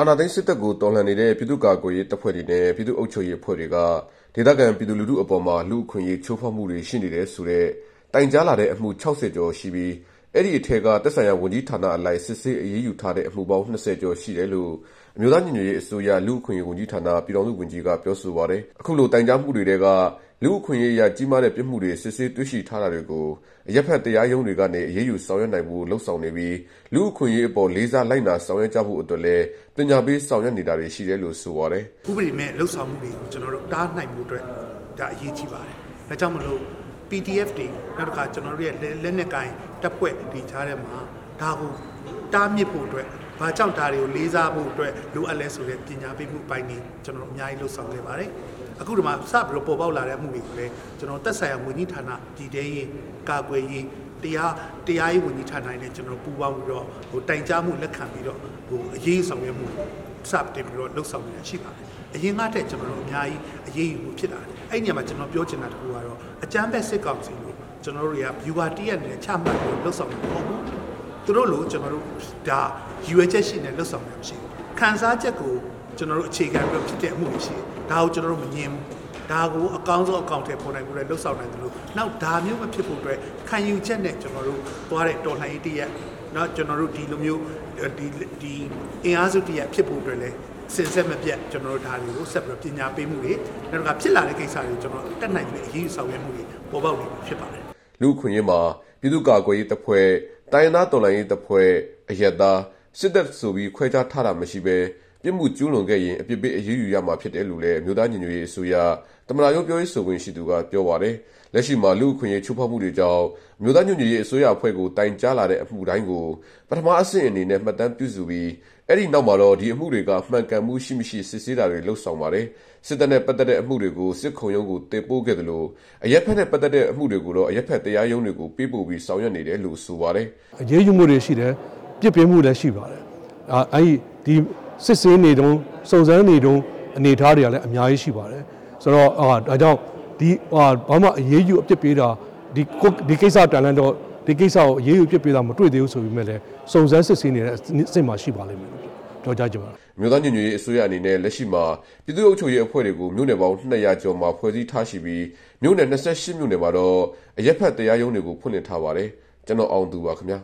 အာဏာသိမ်းစစ်တပ်ကို တော်လှန်နေတဲ့ ပြည်သူ့ကာကွယ်ရေးတပ်ဖွဲ့တွေနဲ့ ပြည်သူ့အုပ်ချုပ်ရေးအဖွဲ့တွေက ဒေသခံပြည်သူလူထုအပေါ်မှာ လူ့အခွင့်အရေး ချိုးဖောက်မှုတွေ ရှိနေတယ်ဆိုတဲ့ တိုင်ကြားလာတဲ့အမှု ၆၀ ကျော်ရှိပြီး အဲဒီအထဲက သက်ဆိုင်ရာဝန်ကြီးဌာနအလိုက် စစ်ဆေးအရေးယူထားတဲ့အမှုပေါင်း ၂၀ ကျော်ရှိတယ်လို့ အမျိုးသားညီညွတ်ရေးအစိုးရ လူ့အခွင့်အရေးဝန်ကြီးဌာန ပြည်ထောင်စုဝန်ကြီးက ပြောဆိုပါတယ်။အခုလို တိုင်ကြားမှုတွေထဲက လူ့အခွင့်အရေးအရ ကြီးမားတဲ့ပြစ်မှုတွေ စစ်ဆေးတွေ့ရှိထားတာတွေကို အရပ်ဘက်တရားရုံးတွေကနေ အရေးယူဆောင်ရွက်နိုင်ဖို့ လုပ်ဆောင်နေပြီး လူ့အခွင့်အရေးအပေါ် လေးစားလိုက်နာဆောင်ရွက်ကြဖို့အတွက်လည်း ပညာပေးဆောင်ရွက်နေတာတွေရှိတယ်လို့ ဆိုပါတယ်။ဥပဒေမဲ့လှုပ်ဆောင်မှုတွေကို ကျွန်တော်တို့တားနိုင်မှုအတွက် ဒါအရေးကြီးပါတယ်။ဒါကြောင့်မလို့ PDF တွေနောက်တစ်ခါ ကျွန်တော်တို့ရဲ့လက်နက်ကင်တပ်ဖွဲ့ဒီချားထဲမှာ ဒါကိုတားမြစ်ဖို့အတွက် ဘာကြောင့်ဒါတွေကိုလေးစားဖို့အတွက်လိုအပ်လဲဆိုတဲ့ပညာပေးမှုပိုင်းนี้ကျွန်တော်တို့အများကြီးလှုပ်ဆောင်ခဲ့ပါတယ်အခုဒီမှာစပြီးတော့ပေါ်ပေါက်လာတဲ့အမှုတွေကိုလည်းကျွန်တော်တက်ဆိုင်ရာဝန်ကြီးဌာနပြည်ထရေးကာကွယ်ရေးတရားတရားရေးဝန်ကြီးဌာနနဲ့ကျွန်တော်ပူးပေါင်းပြီးတော့ဟိုတိုင်ကြားမှုလက်ခံပြီးတော့ဟိုအရေးဆောင်ရွက်မှုစတင်ပြီးတော့လှုပ်ဆောင်နေတာရှိပါတယ်အရင်ကတည်းကကျွန်တော်တို့အများကြီးအရေးယူမှုဖြစ်တာအဲ့ဒီညမှာကျွန်တော်ပြောချင်တာတခုကတော့အကြမ်းဖက်စစ်ကောင်စီလို့ကျွန်တော်တို့တွေက viewer တရက်နဲ့ချမှတ်ပြီးလှုပ်ဆောင်နေပေါ့ဘူး သူတို့လိုကျွန်တော်တို့ဒါရွယ်ချက်ရှိနေလှုပ်ဆောင်နေမရှိဘူးခံစားချက်ကိုကျွန်တော်တို့အခြေခံပြီးဖြစ်တဲ့အမှုတွေရှိတယ်ဒါကိုကျွန်တော်တို့မငြင်းဘူးဒါကိုအကောင်းဆုံးအကောင့်ထဲပေါ်နိုင်ဖို့လည်းလှုပ်ဆောင်နိုင်တယ်လို့နောက်ဒါမျိုးမဖြစ်ဖို့အတွက်ခံယူချက်နဲ့ကျွန်တော်တို့သွားတဲ့တော်လှန်ရေးတရက်နော်ကျွန်တော်တို့ဒီလိုမျိုးဒီဒီအင်အားစုတရက်ဖြစ်ဖို့အတွက်လည်းစင်ဆက်မပြတ်ကျွန်တော်တို့ဒါတွေကိုဆက်ပြီးပညာပေးမှုတွေနောက်ကဖြစ်လာတဲ့ကိစ္စတွေကိုကျွန်တော်တက်နိုင်ပြီးအရေးယူဆောင်ရွက်မှုတွေပေါ်ပေါက်နေဖြစ်ပါတယ်လူခွင့်ရေးမှာပြည်သူ့ကာကွယ်ရေးတပ်ဖွဲ့ တိုင်းသားတော်လှန်ရေးတပ်ဖွဲ့အရက်သားစစ်တပ်ဆိုပြီးခွဲခြားထားတာမရှိဘဲ ပြစ်မှုကျူးလွန်ခဲ့ရင်အပြစ်ပေးအရေးယူရမှာဖြစ်တယ်လို့လည်းအမျိုးသားညီညွတ်ရေးအစိုးရသမ္မတရုံးပြောရေးဆိုခွင့်ရှိသူကပြောပါတယ်။လက်ရှိမှာလူ့အခွင့်အရေးချိုးဖောက်မှုတွေကြောင့်အမျိုးသားညီညွတ်ရေးအစိုးရအဖွဲ့ကိုတိုင်ကြားလာတဲ့အမှုတိုင်းကိုပထမအဆင့်အနေနဲ့မှတ်တမ်းပြုစုပြီးအဲဒီနောက်မှာတော့ဒီအမှုတွေကမှန်ကန်မှုရှိမရှိစစ်ဆေးတာတွေလုပ်ဆောင်ပါတယ်။စစ်တပ်နဲ့ပတ်သက်တဲ့အမှုတွေကိုစစ်ခုံရုံးကိုတင်ပို့ခဲ့သလိုအရက်ဖက်နဲ့ပတ်သက်တဲ့အမှုတွေကိုတော့အရက်ဖက်တရားရုံးတွေကိုပေးပို့ပြီးဆောင်ရွက်နေတယ်လို့ဆိုပါတယ်။အရေးယူမှုတွေရှိတယ်။ပြစ်ပြင်းမှုလည်းရှိပါတယ်။အဲအဲဒီဒီ စစ်ဆေးနေတုန်းစုံစမ်းနေတုန်းအနေအထားတွေကလည်းအများကြီးရှိပါတယ်ဆိုတော့အာဒါကြောင့်ဒီဟာဘာမှအရေးယူအပြစ်ပေးတာဒီဒီကိစ္စတန်လန့်တော့ဒီကိစ္စကိုအရေးယူပြစ်ပေးတာမတွေ့သေးဘူးဆိုပေမဲ့လည်းစုံစမ်းစစ်ဆေးနေတဲ့အဆင့်မှာရှိပါလိမ့်မယ်လို့ပြောကြားကြပါမြို့သားညညရေးအစိုးရအနေနဲ့လက်ရှိမှာပြည်သူ့အုပ်ချုပ်ရေးအဖွဲ့တွေကိုမြို့နယ်ပေါင်း200ကျော်မှာဖွဲ့စည်းထားရှိပြီးမြို့နယ်28မြို့နယ်မှာတော့အရက်ဖက်တရားရုံးတွေကိုဖွင့်လှစ်ထားပါတယ်ကျွန်တော်အောင်သူပါခင်ဗျာ